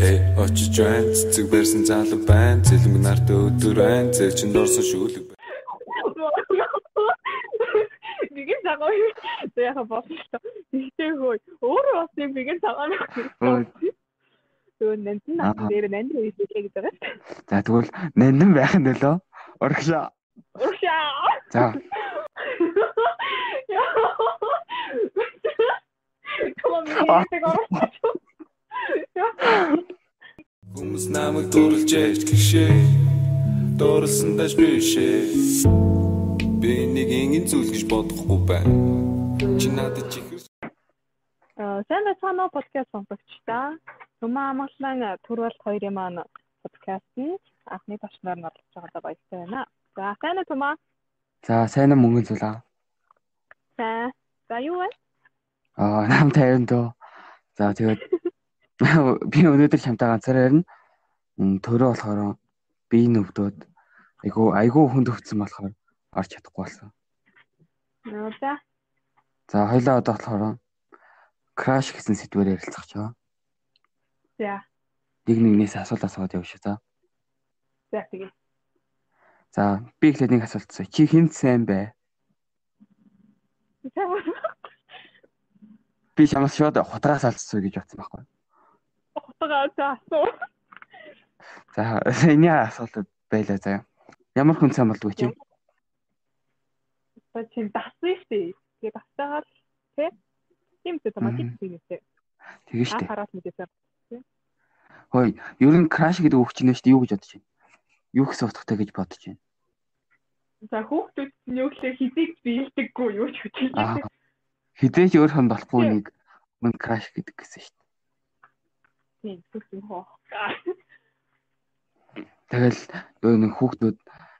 Эй очиж байна цэцэг барьсан залуу байна цэлмэг нартай өдөр байна зэр чин дорсон шүүлэг Бигэн цагаан яха бослоо. Тэгтээ хөө өөрөө бас нэг бигэн цагаан. Тэгвэл нэнтэн наа дээр нэнтэн хийх гэж байгаа. За тэгвэл нэнтэн байх нь нөлөө. Урагшаа. Урагшаа. За. Хүмүүс намайг дурлж ээж гişээ дуурласан даш бишээ би нэг ингэн зүйл гэж бодохгүй байна чи надад чихэр Аа сайн байна уу подкаст сонсогчдаа Түмэн амгалан төрөлт хоёрын маань подкастт анхны багшнаар нь оролцож байгаадаа баяртай байна. За сайн уу Түмэн? За сайн уу мөнгөн зүйл аа. За за юу вэ? Аа нам тайван дөө. За тэгээд би өнөөдөр чамтай ганцаараа ярина. Төрөө болохоор би нүвдөөд айгу айгу хүнд өгцөн болохоор орч чадахгүй болсон. Нөө за. За хоёлаа одоо болохоор краш гэсэн сэдвээр ярилцах чаа. За. Нэг нэгнээс асуулт асууад явж за. За тэгээ. За би ихлээр нэг асуулт асууя. Чи хинт сайн бэ? Би чамаас шууд хутгаас алдсан гэж бодсон байхгүй. Хутгаа за асуу. За энэ асуулт байлаа заяа. Ямар хүн сайн болдгоо чи? Та чи дасан штэ. Тэгээ дасаагаар тий? Тийм үү автоматик тийм үү? Тэгээ штэ. Хараад мэдээсээ. Хөөе, ер нь краш гэдэг үг чинь штэ юу гэж бодож байна? Юу гэсэн утгатай гэж бодож байна? За хүүхдүүд нь юу гэхээр хизээж биелдэггүй юу ч гэж байна. Хизээж өөрхөн болохгүй нэг мөн краш гэдэг гэсэн штэ. Тийм, зүгт хоо. Тэгэл юу нэг хүүхдүүд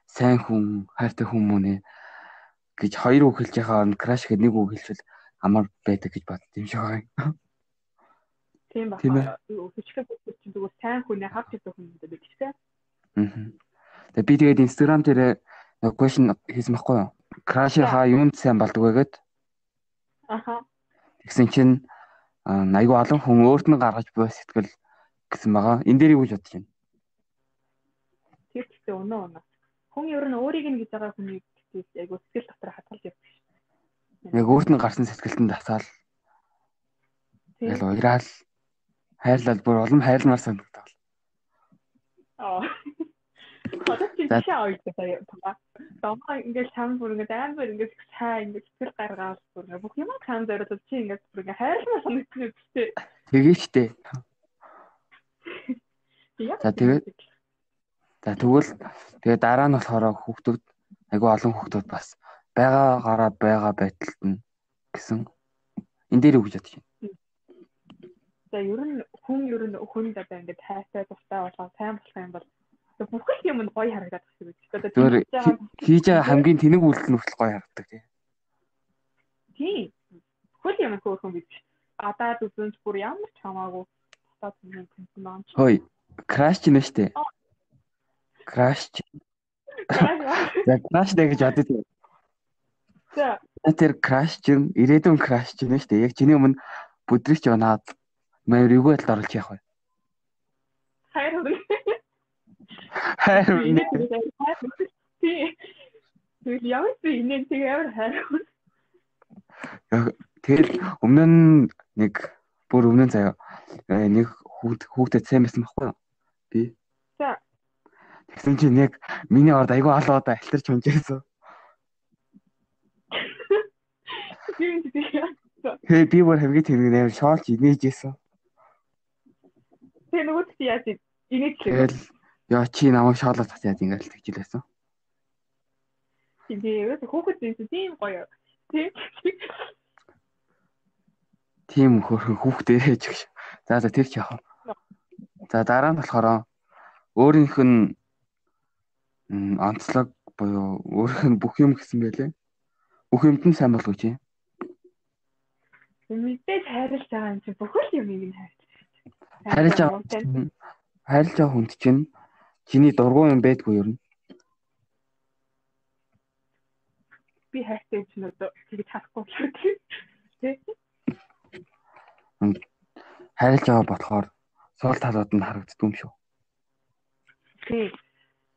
сайн хүн, хайртай хүн мөн ээ гэж хоёр үг хэлж байгаа краш гэдэг нэг үг хэлчихвэл амар байдаг гэж бодд юм шиг байна. Тийм байна. Өчигдөр хүүхдүүд чинь зүгээр сайн хүнээ хавч идэх хүн гэдэг биш үү? Аа. Тэгээ би тэгээд Instagram дээр нэг question хийсэн байхгүй юу? Краш хаа юунд сайн болдгоо гэгээд. Аха. Тэгсэн чинь айгүй олон хүн өөрт нь гаргаж буй сэтгэл гэсэн байгаа. Энэ дээр юу гэж бодож байна? Тэр ихтэй өнөө өнөө. Хүн ер нь өөрийг нь гэж байгаа хүнийг айгүй сэтгэл дотор хатгалж явдаг шүү. Яг өөрт нь гарсан сэтгэлтэн дасаал. Тэгэл уйраал хайрлал бүр улам хайрламар санагдав. Аа. Одоо чи тийшээ ойдсон сая. Томаа ингээл чам бүр ингээд амар ингээд сайн ингээд сэтгэл гаргаал бүр бүх юм хаан зориулж чи ингээд бүр ингээд хайрламар санагдсан үстэй. Тэгээ штэ. За тэгээд За тэгвэл тэгээ дараа нь болохоор хүүхдүүд айгүй олон хүүхдүүд бас байгаа гараа байгаа байдалд нь гэсэн энэ дээр үгж бодож байна. За ер нь хүн ер нь хүнд одоо ингээд хайртай дуртай болоо сайн болох юм бол бүх юм нь гоё харагдаад байна гэж. Одоо хийж байгаа хамгийн тэнэг үйлдэл нь хүртэл гоё харагддаг тий. Тийм. Хөл юм хөөрхөн гэж. Гадаад үзэнч бүр ямар ч хамаагүй татаад юм тэнсэн байна. Хөөе. Краш ч нэ штэ. Краш. За краш дэ гэж бодож байна. За. Тэр краш чинь ирээдүйн краш чинь шүү дээ. Яг чиний өмнө бүдрэгч унаад маяг эвгүй байдалд оруулж яах вэ? Хайр хүрнэ. Хайр хүрнэ. Тэг ямар ч инээ тэг ямар хайр хүрнэ. Тэгэл өмнө нь нэг бүр өмнө нь заяа нэг хүүхд хүүхдэд сайн байсан байхгүй юу? Би. За. Тэгсэн чинь яг миний орд айгүй алууд альтарч унжээсэн. Тэгээ би бүр хамгийн тэрэг нээр шоолч инээжсэн. Тэгээ нөгөөд чи яаж инээчлээ? Тэгэл яа чи намайг шоолоод тат яаж ингээл тэгжилээсэн. Тэгээ хүүхэд зинс тийм гоё. Тийм хөрхөн хүүхдээ ээж гэж. За за тэр ч яах. За дараа нь болохоор өөрийнх нь онцлог буюу өөрийнх нь бүх юм гэсэн байлээ. Бүх юмд нь сайн болгож юм. Мэдээж хайрлаж байгаа юм чи бүхэл юмыг нь хайрлаж. Хайрлаж байгаа. Хайрлаж байгаа хүнд чинь чиний дургуун юм байдгүй юу? Би хайртай чинь одоо тэгж харахгүй шүү дээ. Хайрлаж байгаа болохоор Сул талууд нь харагддаг юм шүү. тий.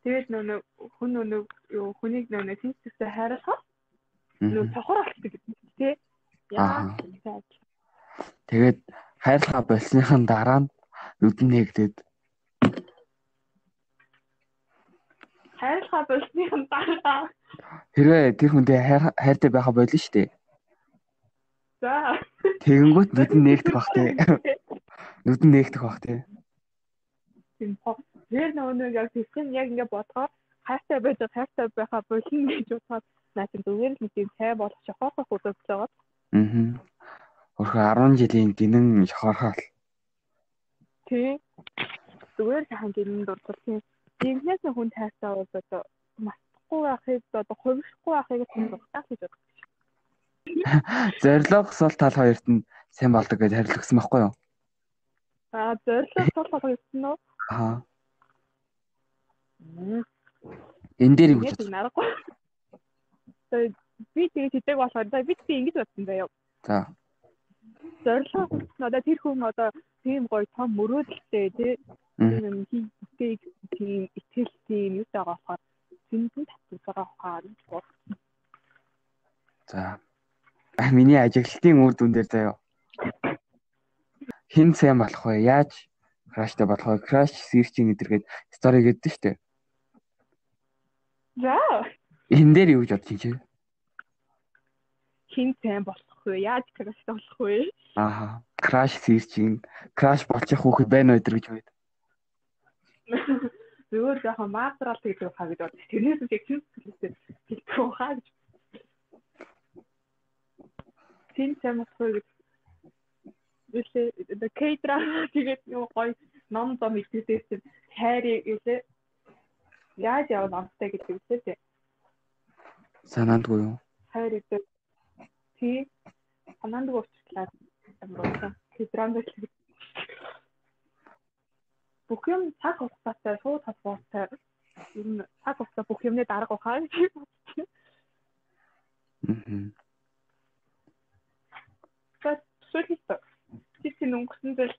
Тэгээд нөгөө хүн нөгөө юу хүнийг нөгөө тэнцвэртэй хайрлахаар нөгөө цохор болчихдог гэдэг нь тий. Яа. Тэгээд хайрлахаа болсныхан дараа нь нүдэн нээгдээд хайрлахаа болсныхан дараа хэрвээ тэр хүндээ хайртай байха болно шүү дээ. За. Тэгэнгүүт нүдэн нээгдэх бах тий. Нүдэн нээгдэх бах тий. Тийм по. Тэр нөгөө яг тийм яг ингэ бодгоо хайртай байж хайртай байха болно гэж бодоод наачин зүгээр л нэг цай болох шохоохох удаас байгаа. Аа. Өөрхөн 10 жилийн гинэн шохоохол. Тий. Зүгээр сайхан гинэн дурдсан. Тиймээс хүн тайртай бол одоо масахгүй байхыг одоо хувирахгүй байхыг хүн дуртах гэж боддог. Зорилго сул тал хоёрт нь сайн болдог гэж харилцсан байхгүй юу? Аа, зорилго сул тал хоёрт нь уу? Аа. Энэ дээр юу гэж. Тэгээд би тэгээд хэдэг болохоор би тийм ингэж бодсон заяа. За. Зорилго одоо тэр хүн одоо тийм гоё том мөрөөдөлтэй тий тийм хийх тийм итгэл тийм юу байгаа болохоор байгаа хаа гэж бодсон. За. Миний ажиглалтын үр дүн дээр заяа. Хин сайн болох вэ? Яаж краштай болох вэ? Краш searching гэдэргээд стори гэдэг дээ. За. Энэ дээр юу гэж бодчих чи? Хин сайн болох вэ? Яаж краштай болох вэ? Аа. Краш searching, краш болчих хүүхэд байна уу гэж байд. Зүгээр жоохон маастрал гэдэг хаа гэж бодчих. Тэрнээс яг хин хэлсэн. Хэлдэг хаа гэж. Тийм самсгүй гэж. Үлээ the K-drama тэгээд юу гоё ном зам ихтэйсэн хайрыг үлээ яаж яв номтой гэдэг үлээ санаандгүй юу? Хайр гэдэг тий. Санаандгүй уучлаа амруулсан K-drama бүх юм цаг хугацаатай шууд холбоотой ер нь цаг хугацаа бүх юмны дарга ухаа гэж бодчих. Аа сүүлд тийм өнгөрсөн зүйл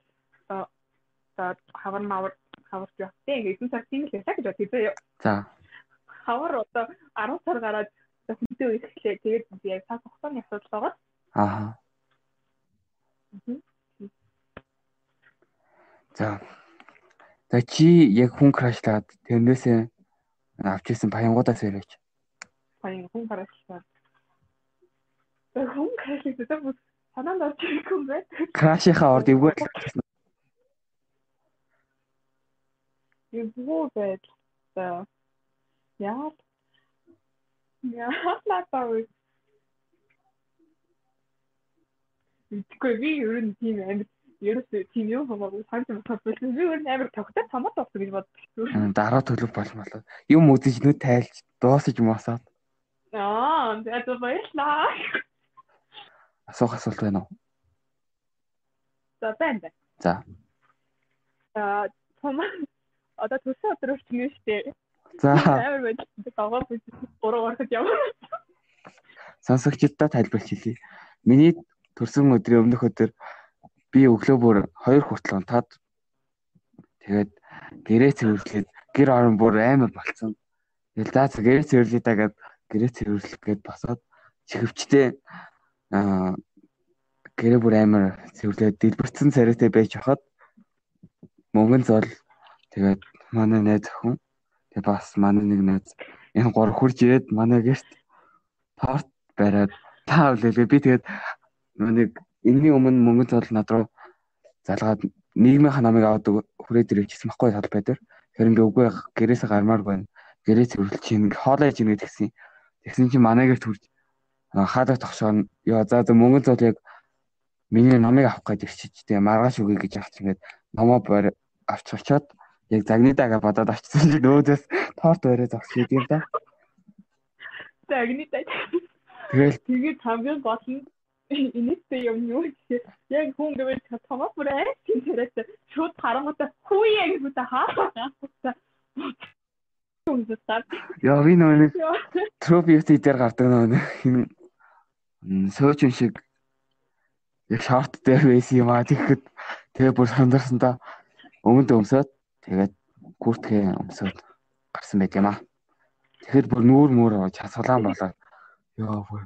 за хавар мавар хавар явтаа гэсэн цаг тийм л байсан гэж бодъё. За. Хавар одоо 10 сар гараад хүнтэй үерхлээ. Тэгээд би яг цаг хугацааны асуудал байгаа. Аа. За. За чи яг хүн крашлаад тэрнээсээ авч ирсэн баянгуудаас яриач. Баян хүн крашлаад. Хүн крашлаад санаанд орж ирэхгүй юм байна. Крашийнхаа орд эвгүй л авчихсан. Эвгүй байл. Яа. Яа латаа. Тэгэхгүй би ер нь тийм амьд ерөөс тийм юу хамаагүй санаж бодсон. Би нь амар тогтоод самат болсон гэж боддог. Дараа төлөв болмолоо. Юм үзэж нүд тайлж дуусаж мосоод. Аа, это баярлаа. Асуух асуулт байна уу? За байна. За. Аа том одоо төсөө өдөр үрчнэ штэ. За. Амар байж байгаа бүс гурав ороход яваа. Сонсогчдод тайлбарч хэлье. Миний төрсөн өдрийн өмнөх өдөр би өглөө бүр 2 хүртэл унтаад тэгээд гэрээ цэвэрлээд гэр орон бүр амар болцсон. Тэгэл за гэрээ цэвэрлэе та гэд гэрээ цэвэрлэх гээд босоод чихвчтэй аа гэрээ бүр амар цэвэрлээд дэлбэрсэн царайтай байж хахад мөнгөн зол тэгээд манай найз охин тэгээд бас манай нэг найз энэ гур хурж ирээд манай гэрт торт бариад таа үлээлээ би тэгээд нэг энэний өмнө мөнгөн зол над руу залгаад нийгмийн намайг аваад хүрээд ирчихсэн байхгүй талбай дээр. Тэр ингээ үгүй гэрээсээ гармаар байна. Гэрээ цэвэрлэж чинь хоолой хийж ингээд тэгсэн тэгсэн чинь манай гэрт хүрж хаадаг тогшоо ёо за за мөнгөн зол яг миний номыг авах гэж ирчиж тэгээ маргааш үгүй гэж авч ингээд номоо бор авч очоод яг загны дага бодоод очсон чинь өөдөөс торт өрөө зогсож идэв да. Загны дага. Тэгэл тэгээд хамгийн гол нь энэтэй юм юу гэхээр яг хүн гэвэл томоо бүр тийм тэрээс шууд харангуудаа хүүе гэж үтэ хаа. Яа би нэг трофи дээр гардаг нэг сөөчн шиг яг шорт дээр байсан юм аа. Тэгэхэд тэгээ бүр сандарсан та. Өмнөд өмсөд тэгээд куртгээ өмсөд гарсан байт юм аа. Тэгэхэд бүр нүүр мөр часгалаан болоод. Ёо бүр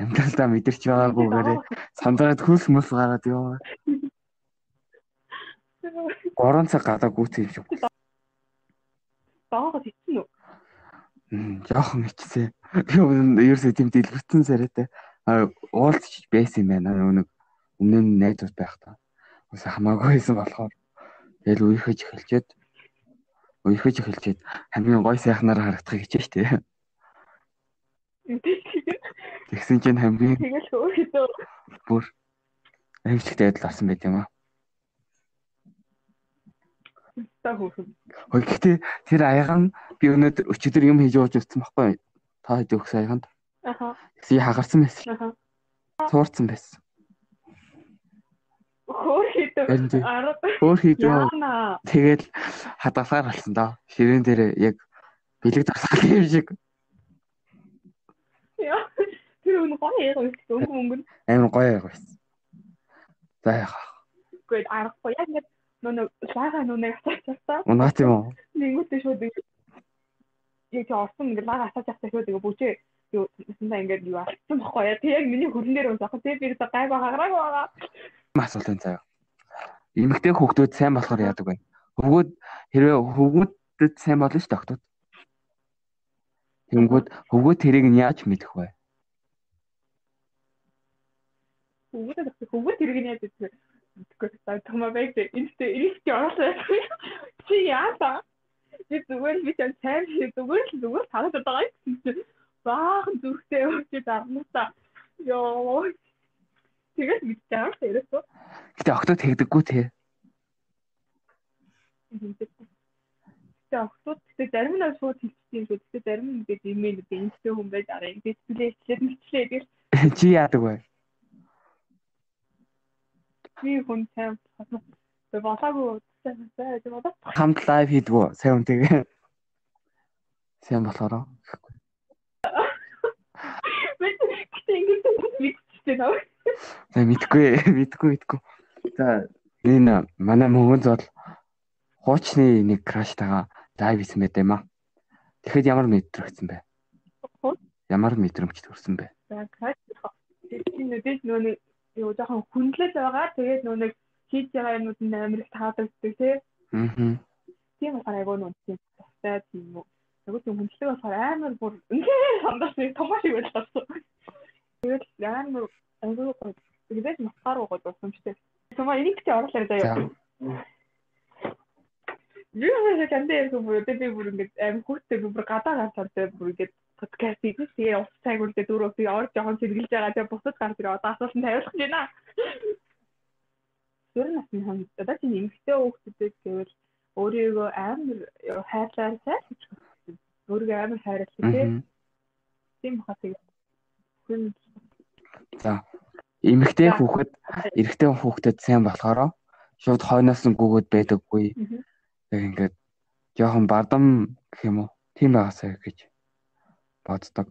амьдралдаа мэдэрч байгаагүйгээр сандраад хөлс мөс гараад ёо. 3 цаг гадаа гүйцэн юм шиг. Баагаад ицсэн үү? Мм, жоохон ичсэн. Би ерөөсөө тийм дэлгэрсэн сарайтай уулзч байсан юм байна. Өнөг өмнө нь найзууд байх та. Ус хамаагүй байсан болохоор тэгэл үерхэж эхэлчихэд үерхэж эхэлчихэд хамгийн гой сайхнаар харагдахыг хичээж штэ. Тэгсэн чинь хамгийн тэгэл өөрөөдөө бүр амжилттай адил орсон байт юм аа. Хөөе гэхдээ тэр аяган би өнөөдөр өчигдөр юм хийж ууж өгсөн байхгүй та хэд өгс аяганд. Аха. Тэгсээ хагарсан байсан. Аха. Суурцсан байсан. Харин тий. Хөөрхөдөө арга Өөр хийж байгаа. яана. Тэгэл хадгалаар болсон доо. Ширээн дээр яг бэлэг дарсах юм шиг. Тэр үн гоё яг өнгө өнгө амар гоё яг байсан. За яах. гээд аргагүй яг ингээд нөө лага нүнэ асаачаа. Унаа тийм үү? Нэгүтээ шууд яг орсон ингээд лага асааж авсан шууд ингээ бүжээ юу нэсэндээ ингээд юу арсан баггүй яа. Тэг яг миний хөрөн дээр унсах. Тэг би одоо гайг хагараагүй байгаа. Асуулт энэ заяа. Эмэгтэй хүүхдүүд сайн болохоор яадаг вэ? Хөвгүүд хэрвээ хөвгүүдэд сайн болно шүү дээ. Тэнгүүд хөвгүүд тэрийг нь яаж мэдэх вэ? Хөвгүүд хөвгүүд тэрэг нь яаж гэдэг Тэгэхгүй та томоо байг энэ эрэгтэй ороолаа. Чи яата? Би зүгээр би ч сайн би зүгээр л зүгээр танаад байгаа юм чинь баахан зүрхтэй өгч дарнасаа. Йоо. Тэгээд мэдчихээр л ерөөсөө. Гэтэ октод тэгдэггүй те. Тэгээ октод тэгээ зарим нь шууд хэлчихсэн шүү. Тэгээ зарим нь ингээд имэйл үү инстэ хүн байж араа ингээд хэлээ хэлээд мэтлээ гэж Чи яадаг вэ? Би хүн сайн тэгээ болоогүй сайн сайн болоо. Хамт лайв хийдгүү сайн үнтэйгээ. Сайн болохоор. Би ингээд мэдчихсэн аа. За мэдгүй мэдгүй мэдгүй. За энэ манай мөнгөн зол хуучны нэг краштайгаа лайв хийсэн байт юм аа. Тэгэхэд ямар мэдрэгдсэн бэ? Ямар мэдрэмж төрсэн бэ? За краш. Тийм үдээс нөө юу жоохон хүндлэл байгаа. Тэгээд нөө нэг хийж байгаа юмуд нь амар их таалагддаг тий. Аа. Тийм болохоор айгүй нөө тийм тастай тийм үү. Айгүй тийм хүндлэг болохоор амар бүр үнээр сандаас нэг томоо шиг байлаа. Тэгээд амар айгүй гоё. Тэгээд масгаар уу гоё юмштэй. Томоо энийг ч оруулаад заяа. Юу вэ кандээ яг бүр би бүр ингээд аим хүүхдээ би бүр гадаа гарчаад бүр ингээд подкаст хийх тэгээ ус цайг үлдээ дөрөв. Би ор жоохон сэргэлж байгаа тэгээ бусад гарч ирээ. Одоо асуултанд хариулах гэж байна. Тэр насны хам одоо чи эмгтэй хүүхдүүд гэвэл өөрийгөө амар хайрлаар сайж өөрийгөө амар хайрлах тийм. Тийм тэгээ За. Эмэгтэй хүүхэд эрэгтэй хүүхдэд сайн болохоор шууд хойноос нь гүгөөд байдаггүй. Яг ингээд жоохон бардам гэх юм уу? Тийм байгаасаа гэж боддог.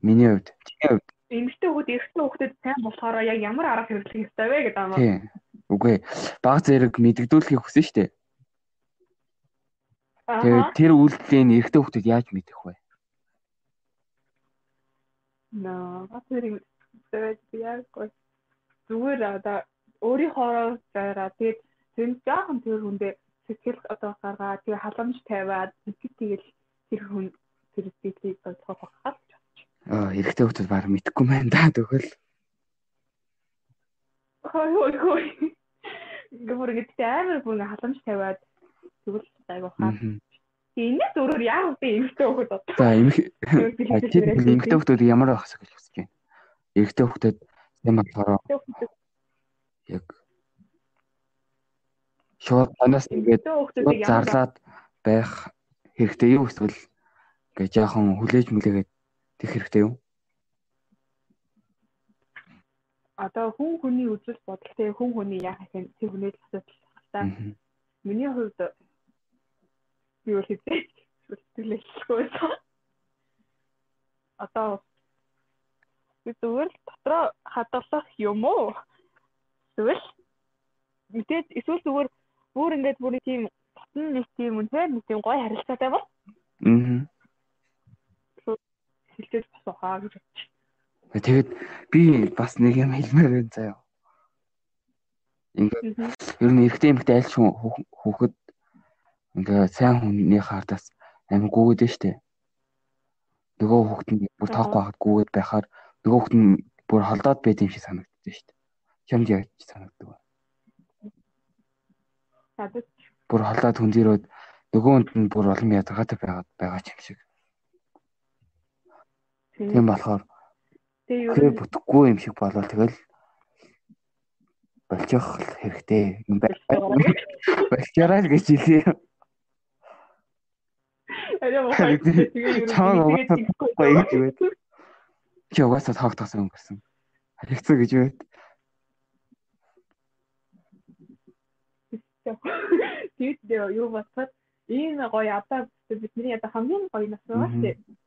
Миний хувьд. Чиний хувьд эмгтэй хүүхд эрэгтэй хүүхдэд сайн болохоор яг ямар арга хэрэглэх ёстой вэ гэдэг юм. тийм. Үгүй. Баг зэрэг мэддэгдүүлэхийг хүсэн шүү дээ. Тэгээд Аа. тэр үйлдэлийг эрэгтэй хүүхдэд яаж мэдэх вэ? Наа, батэрийг тэгээд яг гоо зүгээр одоо өөрийнхөө зараа тэгээд тэр жоохон тэр хүндээ сэтгэл одоо гаргаа тэгээ халамж тавиад итгэж тэгэл тэр хүн тэр сэтгэлийг бодох багхаа. Аа, эрэгтэй хүүхдэд баг мэдэхгүй байна да тэгвэл. Хой хой хой. Гэмөр гэдэг амар бүр халамж тавиад тэгвэл айгуу хаа. Энэс өөрөөр яах вэ эмэгтэй хүүхэд одоо. За эмэгтэй хүүхдүүд ямар байх вэ гэж хүсэж байна. Эрэгтэй хүүхдэд юм болохоор яг шууд танаас ингээд зарлаад байх хэрэгтэй юу эсвэл ингээ жоохон хүлээж мүлээгээд тех хэрэгтэй юу? одоо хүн хүний үзэл бодолтой хүн хүний яах юм тэр хүний асуудал та. Миний хувьд би бол хэвчээ сэтгэлээхгүй байсан. Одоо би зүгээр л дотроо хадгалах юм уу? Тэгвэл мэдээд эсвэл зүгээр бүр ингээд бүр тийм татн нэг тийм үнээр нэг тийм гоё харилцаатай бол Аа. Хэлцээс бас ухаа гэж бодчих. Тэгээд би бас нэг юм хэлмээр байна заяа. Ингээд ер нь эрэгтэй эмэгтэй аль ч хүн- хүү- хүүхэд ингээд сайн хүний хардаас амин гүгээд штэ. Нөгөө хүүхэд нь бүр тоохгүй хахад гүгээд байхаар нөгөө хүүхэд нь бүр холдоод байд юм шиг санагддаг штэ. Чамд яаж санагддаг вэ? Бүр холдоод хүндирөөд нөгөө хүнд нь бүр олон ядаргаатай байгаад байгаа ч юм шиг. Тийм болохоор Тэгээ бүтэхгүй юм шиг болоо тэгэл болчих хэрэгтэй юм байна. Болчараа л гэж хэлээ. тэгээд угаасаа тэгхгүй гоё гэж байд. Чи угаасаа тоогдсон өнгөрсөн. Харигцсан гэж байд. Тэгээд юу бодоход энэ гоё одоо бидний одоо хамгийн гоё нас байгаа Мгм.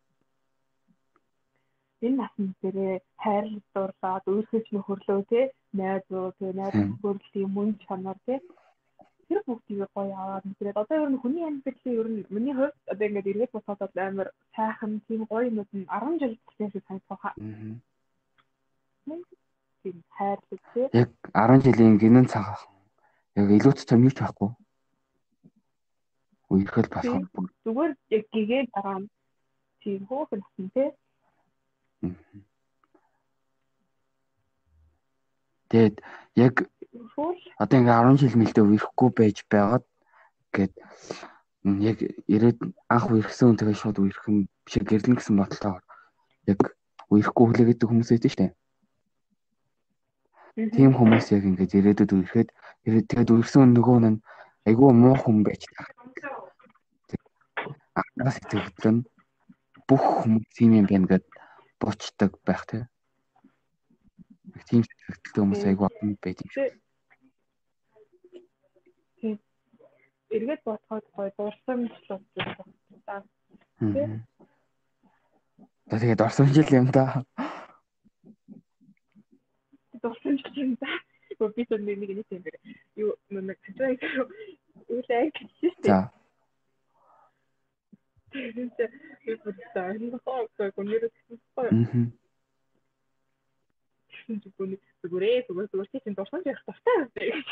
Энэ насны дээрээ хайр дурлаад өөрсөж нөхөрлөө те найзуу те найз Мгм. нөхөрлөлийн мөн чанар те тэр бүгдийг гоё аваад мэдээд одоо ер нь хүний амьдралын ер нь миний хувьд одоо ингээд эргээд бодоход амар сайхан тийм гоё юмуд нь 10 жил шиг санагдах. Мгм. Тийм хайрлаг те Яг 10 жилийн гинэн цаг яг илүүт том юу ч байхгүй. Үерхэл бүр зүгээр яг гэгээд байгаа юм. Тийм хөөхөн те тэгээд яг одоо ингээ 10 жил мэлдээ үерхгүй байж байгаад гээд яг ирээд анх үерхсэн хүн тэгээ шууд үерхэн биш гэрлэн гэсэн бодолтойгоор яг үерхгүй хүлээгээд хүмүүс байдаг шүү дээ. Тийм хүмүүс яг ингээд ирээдүйд үерхэд ирээд тэгээд үерсэн нөгөө нь айгүй муу хүн байж таа. Анаас сэтгэл нь бүх хүмүүс юм байна гэд буучдаг байх тий. Яг Тийм сэтгэлтэй хүмүүс айгүй олон байд юм шиг. эргээд бодоход гоё дурсамжлал байна. Мгм. За тэгээд орсон жил юм да. Дурсамжлал юм да. Гөө би тэр нэг нэг юм. Юу нэг хэвээ юу лайк хийсэн. За. Тэгээд би бодсон. Энэ хоо гонёр гоё. Мгм. Зүгээр зүгээр зүгээр тийм дурсамж явах тавтай гэж.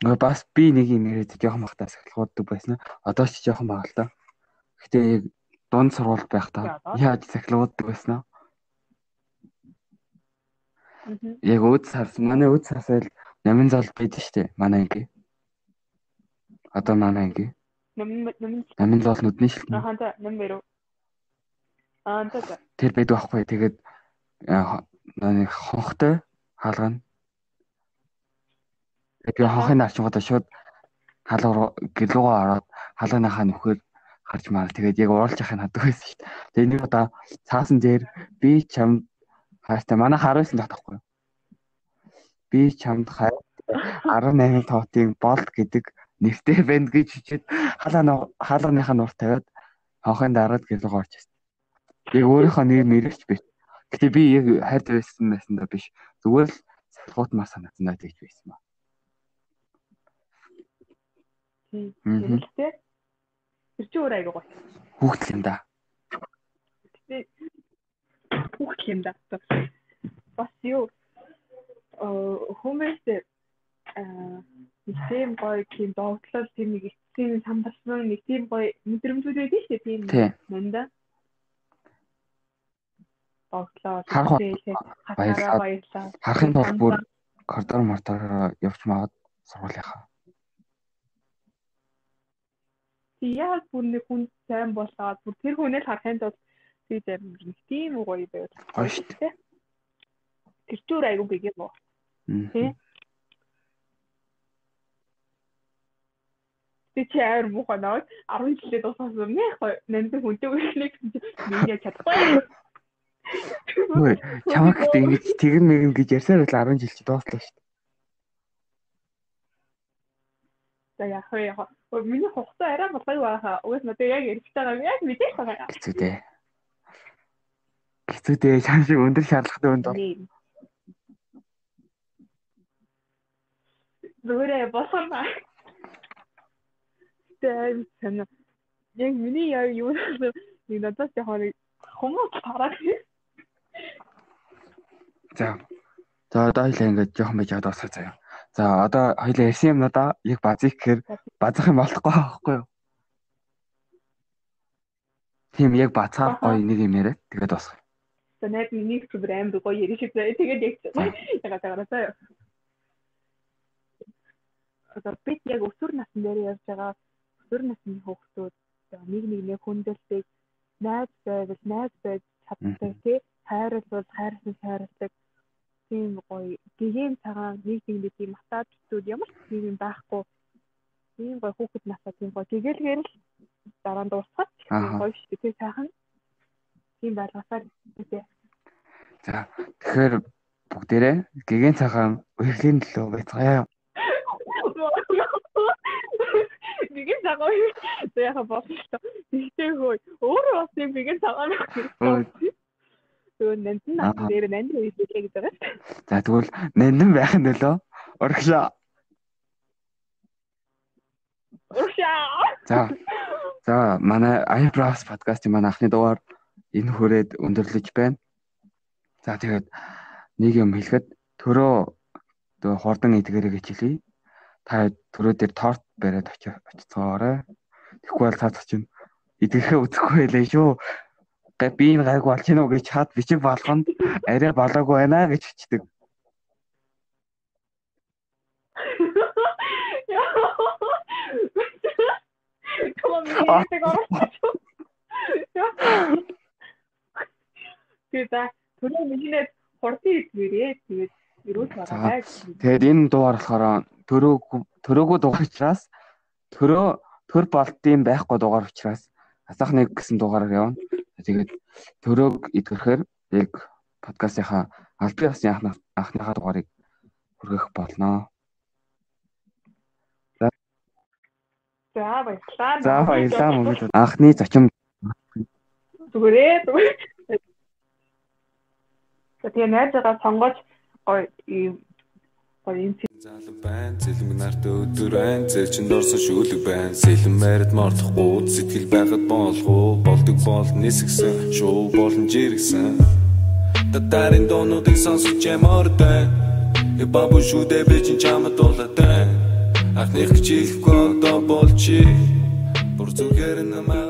Нөгөө бас би нэг юм яриад жоохон бахтаа сахилгууддаг байсан. Одоо ч жоохон бага л да. Гэтэ яг дунд сурвалж байх та яаж сахилгууддаг байсан аа? Яг өөд сарс манай өөд сарсайл намын зал байдаг штэ манай анги. Одоо манай анги. Нам нам Намын зал нүдний шилтэн. аханта нам беру. Аанта Тэр байдаг байхгүй. Тэгээд аа, нэг хонхтой хаалгана. Тэгээд хонхын арчингуудаа шууд хаалга гэлүүгөө ороод хаалганыхаа нөхөр харж маар тэгээд яг ууралж яхахыг хаддаг байсан шүү дээ. Тэгээд нэг удаа цаасан дээр би чам хааштай манай харсан татахгүй. Би чамд хай 18 тоотын болт гэдэг нэртэй байна гэж хичээд хаалга хаалганыхаа нуур тавиад хонхын дараад гэлүүгөө орж ирсэн. Яг өөрийнхөө нэр нэрч би. Гэтэ би яг хайртай байсан байсан да биш. Зүгээр л сахилгууд маа санагдсан даа гэж байсан ба. тийм. Тэр чи өөр айгуу гоё. Хүүхдэл юм да. Хүүхд юм да. Бас юу э хүмүүс аа нэг тийм гоё тийм догтлол тийм нэг эцсийн самбарсан нэг тийм гоё мэдрэмжүүд байдаг шүү дээ тийм Тий. манда. Догтлоо. Харах баярлалаа. баярлалаа. Харахын тулд бүр коридор мортоор явж маад сургуулийнхаа. Яг бүр нэг хүн сайн болоод бүр тэр хүнээ л харахын тулд би зарим нэг тийм гоё байвал Гоё шүү дээ. Тэр чүр айгуу бий юм уу? Мгм. Тий. Тэ чи амар муухай наваад 10 жилээ дууссан юм яг нандин хүнтэй үешлээ гэсэн чи миний чадахгүй. Хөөе, чамаг гэдэг ингэж тэгэн мэгэн гэж ярьсаар л 10 жил чи дууслаа шүү дээ. За хөө яг хөө миний хугацаа арай болгүй байхаа. Уус надад яг ярьж байгаа юм яг мэдээж байгаа. Хэцүү дээ. Хэцүү дээ. Чам шиг өндөр шаардлагатай хүнд бол. Зүгээр болгоно. Тэгээд санаа яг миний яг юу нэг надад яг хүмүүс хараад За. За одоо хоёлаа ингээд жоохон байж одоо усах заяа. За одоо хоёлаа ярьсан юмнуудаа яг базик гэхээр базах юм болохгүй байхгүй юу? Тийм яг бацаа гоё нэг юм яриа. Тэгээд босгоо. За найд миний зүгээр амар гоё ярих шиг заяа. Тэгээд яг ягаад тагараа одоо бид яг өсвөр насн дээр явж байгаа өсвөр насны хүүхдүүд нэг нэг нэг хүндэлдэг найз байвал найз байж чаддаг тий? Хайрлал хайрлсан хайрладаг. Тийм гоё. Гэгээн цагаан нэг тийм матадчдууд ямар ч юм байхгүй. Тийм гоё хүүхэд насаа тийм гоё. Гэгэлгээр л дараа нь дуусгаад гоё шүү дээ сайхан. Тийм байлгасаар тий. За тэгэхээр бүгдээрээ гэгээн цагаан үерлийн төлөө байцгаая Бигийн цагаан яха болсон шүү дээ. Тэгтээ хөө өөрөө бас нэг бигийн цагаан байх. Тэгвэл нандин наад дээр нандин үйлчлээ гэж байгаа. За тэгвэл нандин байх нь нөлөө урагшаа. Урагшаа. За. За манай Eyebrows подкастын манай анхны дугаар энэ хүрээд өндөрлөж байна. За тэгээд нэг юм хэлэхэд төрөө хурдан эдгэрэй гэж хэлье. Та төрөө дээр торт бариад очицоорой. Тэгэхгүй бол цаацах чинь эдгэрэхээ үзэхгүй байлаа шүү гэ би энэ гайг болж гинөө гэж чад бичиг болгонд арай болоогүй байна гэж хичдэг. Тэгээд түрүү минийд хурдан идвэрээ тэгээд ирүүл байгаа. Тэгээд энэ дугаар болохоор төрөө төрөөгөө дугаар учраас төрөө төр болтын байхгүй дугаар учраас асах нэг гэсэн дугаараар явна. Тэгээд төрөөг идэвхэр яг подкастынхаа албан ёсны анхны анхныхаа дугаарыг хүргэх болно. За баярлалаа. За баярлалаа мөн анхны зочин зүгээрээ зүгээр. Тэгээ найзгаа сонгож гоё ийм гоё юм Залуу байна, зэлмэг нартай өдөр байна, зэл чин дорсон шүүлэг байна. Сэлэн байрад мордохгүй, сэтгэл байхад болох болдог бол нисгсэн, шуу болон жиргсэн. Татарын доонуудыг сонсож ямартай. Э бабу шүдэ би чин чамд дуулаатай. Ахных хичээлгүй одоо болчи. Бүр зүгээр намаа